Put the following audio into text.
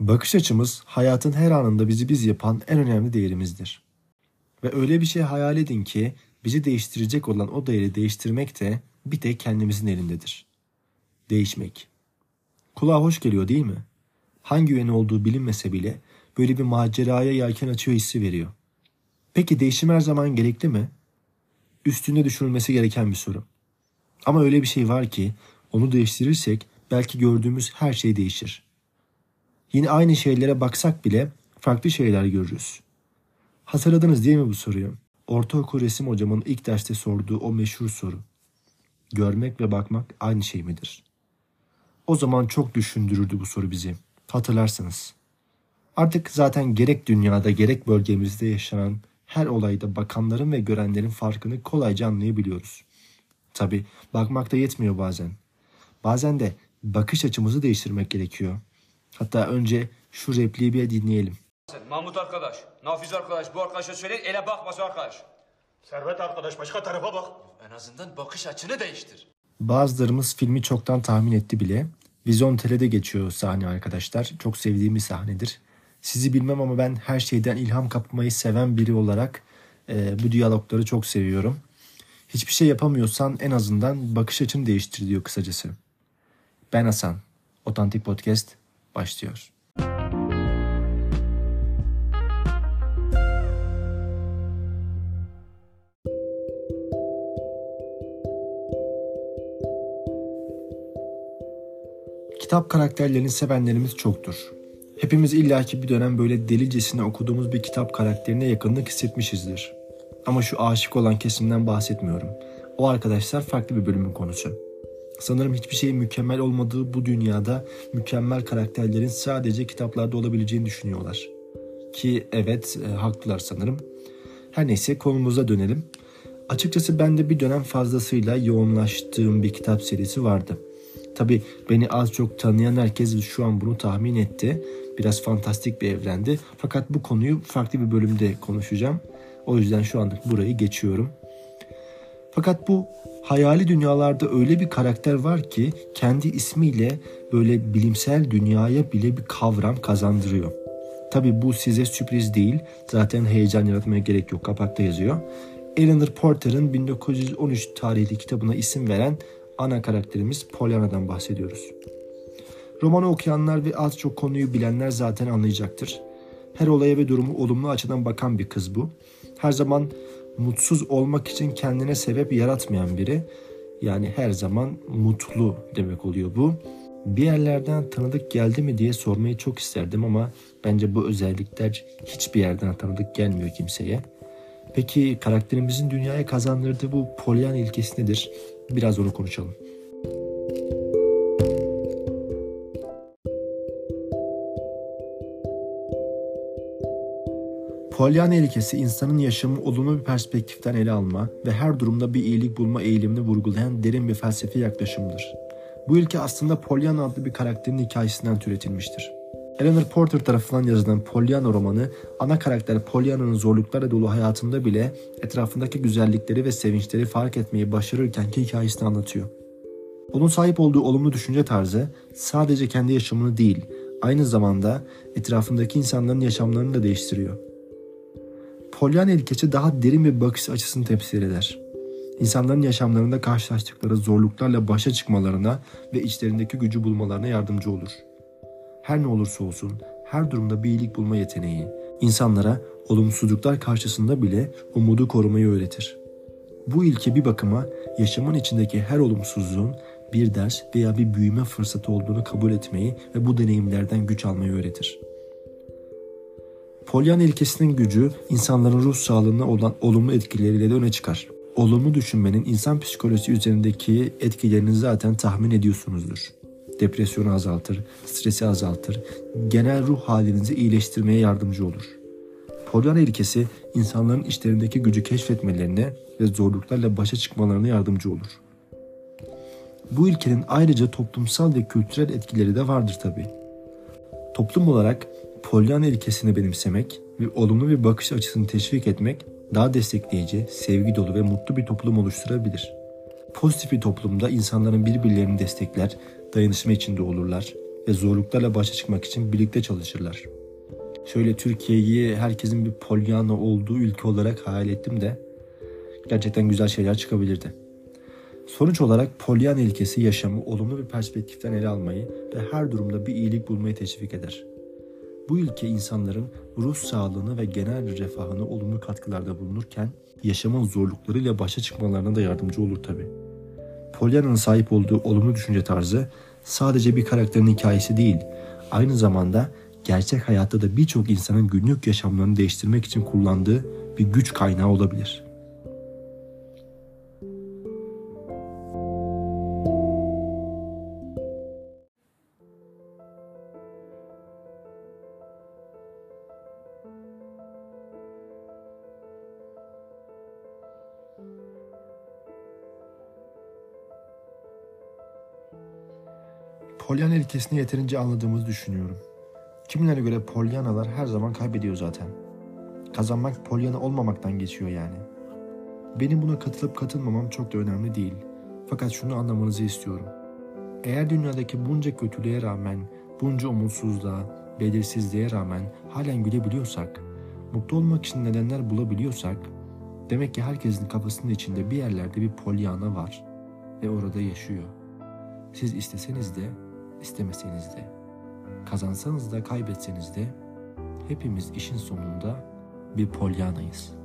Bakış açımız hayatın her anında bizi biz yapan en önemli değerimizdir. Ve öyle bir şey hayal edin ki bizi değiştirecek olan o değeri değiştirmek de bir tek kendimizin elindedir. Değişmek. Kulağa hoş geliyor değil mi? Hangi yönü olduğu bilinmese bile böyle bir maceraya yelken açıyor hissi veriyor. Peki değişim her zaman gerekli mi? Üstünde düşünülmesi gereken bir soru. Ama öyle bir şey var ki onu değiştirirsek belki gördüğümüz her şey değişir. Yine aynı şeylere baksak bile farklı şeyler görürüz. Hatırladınız değil mi bu soruyu? Ortaokul resim hocamın ilk derste sorduğu o meşhur soru. Görmek ve bakmak aynı şey midir? O zaman çok düşündürürdü bu soru bizi. Hatırlarsınız. Artık zaten gerek dünyada gerek bölgemizde yaşanan her olayda bakanların ve görenlerin farkını kolayca anlayabiliyoruz. Tabi bakmakta yetmiyor bazen. Bazen de bakış açımızı değiştirmek gerekiyor. Hatta önce şu repliği bir dinleyelim. Mahmut arkadaş, Nafiz arkadaş, bu arkadaşa söyle ele bakmasın arkadaş. Servet arkadaş başka tarafa bak. En azından bakış açını değiştir. Bazılarımız filmi çoktan tahmin etti bile. Vizyon Tele'de geçiyor sahne arkadaşlar. Çok sevdiğim bir sahnedir. Sizi bilmem ama ben her şeyden ilham kapmayı seven biri olarak e, bu diyalogları çok seviyorum. Hiçbir şey yapamıyorsan en azından bakış açını değiştir diyor kısacası. Ben Hasan. Otantik Podcast başlıyor. Kitap karakterlerini sevenlerimiz çoktur. Hepimiz illaki bir dönem böyle delicesine okuduğumuz bir kitap karakterine yakınlık hissetmişizdir. Ama şu aşık olan kesimden bahsetmiyorum. O arkadaşlar farklı bir bölümün konusu. Sanırım hiçbir şeyin mükemmel olmadığı bu dünyada mükemmel karakterlerin sadece kitaplarda olabileceğini düşünüyorlar. Ki evet e, haklılar sanırım. Her neyse konumuza dönelim. Açıkçası ben de bir dönem fazlasıyla yoğunlaştığım bir kitap serisi vardı. Tabi beni az çok tanıyan herkes şu an bunu tahmin etti. Biraz fantastik bir evrendi. Fakat bu konuyu farklı bir bölümde konuşacağım. O yüzden şu anlık burayı geçiyorum. Fakat bu hayali dünyalarda öyle bir karakter var ki kendi ismiyle böyle bilimsel dünyaya bile bir kavram kazandırıyor. Tabi bu size sürpriz değil. Zaten heyecan yaratmaya gerek yok. Kapakta yazıyor. Eleanor Porter'ın 1913 tarihli kitabına isim veren ana karakterimiz Pollyanna'dan bahsediyoruz. Romanı okuyanlar ve az çok konuyu bilenler zaten anlayacaktır. Her olaya ve durumu olumlu açıdan bakan bir kız bu. Her zaman mutsuz olmak için kendine sebep yaratmayan biri. Yani her zaman mutlu demek oluyor bu. Bir yerlerden tanıdık geldi mi diye sormayı çok isterdim ama bence bu özellikler hiçbir yerden tanıdık gelmiyor kimseye. Peki karakterimizin dünyaya kazandırdığı bu polyan ilkesi nedir? Biraz onu konuşalım. Pollyanna ilkesi insanın yaşamı olumlu bir perspektiften ele alma ve her durumda bir iyilik bulma eğilimini vurgulayan derin bir felsefi yaklaşımdır. Bu ilke aslında Pollyanna adlı bir karakterin hikayesinden türetilmiştir. Eleanor Porter tarafından yazılan Pollyanna romanı, ana karakter Pollyanna'nın zorluklarla dolu hayatında bile etrafındaki güzellikleri ve sevinçleri fark etmeyi başarırkenki hikayesini anlatıyor. Onun sahip olduğu olumlu düşünce tarzı sadece kendi yaşamını değil, aynı zamanda etrafındaki insanların yaşamlarını da değiştiriyor. Pollyanna ilkesi daha derin bir bakış açısını temsil eder. İnsanların yaşamlarında karşılaştıkları zorluklarla başa çıkmalarına ve içlerindeki gücü bulmalarına yardımcı olur. Her ne olursa olsun her durumda bir iyilik bulma yeteneği, insanlara olumsuzluklar karşısında bile umudu korumayı öğretir. Bu ilke bir bakıma yaşamın içindeki her olumsuzluğun bir ders veya bir büyüme fırsatı olduğunu kabul etmeyi ve bu deneyimlerden güç almayı öğretir. Polyan ilkesinin gücü insanların ruh sağlığına olan olumlu etkileriyle de öne çıkar. Olumlu düşünmenin insan psikolojisi üzerindeki etkilerini zaten tahmin ediyorsunuzdur. Depresyonu azaltır, stresi azaltır, genel ruh halinizi iyileştirmeye yardımcı olur. Pollyanna ilkesi insanların içlerindeki gücü keşfetmelerine ve zorluklarla başa çıkmalarına yardımcı olur. Bu ilkenin ayrıca toplumsal ve kültürel etkileri de vardır tabi. Toplum olarak Pollyanna ilkesini benimsemek ve olumlu bir bakış açısını teşvik etmek daha destekleyici, sevgi dolu ve mutlu bir toplum oluşturabilir. Pozitif bir toplumda insanların birbirlerini destekler, dayanışma içinde olurlar ve zorluklarla başa çıkmak için birlikte çalışırlar. Şöyle Türkiye'yi herkesin bir Pollyanna olduğu ülke olarak hayal ettim de gerçekten güzel şeyler çıkabilirdi. Sonuç olarak Pollyanna ilkesi yaşamı olumlu bir perspektiften ele almayı ve her durumda bir iyilik bulmayı teşvik eder. Bu ülke insanların ruh sağlığını ve genel refahına olumlu katkılarda bulunurken yaşamın zorluklarıyla başa çıkmalarına da yardımcı olur tabi. Pollyanna'nın sahip olduğu olumlu düşünce tarzı sadece bir karakterin hikayesi değil, aynı zamanda gerçek hayatta da birçok insanın günlük yaşamlarını değiştirmek için kullandığı bir güç kaynağı olabilir. Pollyanna ilkesini yeterince anladığımızı düşünüyorum. Kimilerine göre Pollyannalar her zaman kaybediyor zaten. Kazanmak Pollyanna olmamaktan geçiyor yani. Benim buna katılıp katılmamam çok da önemli değil. Fakat şunu anlamanızı istiyorum. Eğer dünyadaki bunca kötülüğe rağmen, bunca umutsuzluğa, belirsizliğe rağmen halen gülebiliyorsak, mutlu olmak için nedenler bulabiliyorsak, demek ki herkesin kafasının içinde bir yerlerde bir Pollyanna var ve orada yaşıyor. Siz isteseniz de, istemeseniz de, kazansanız da kaybetseniz de hepimiz işin sonunda bir polyanayız.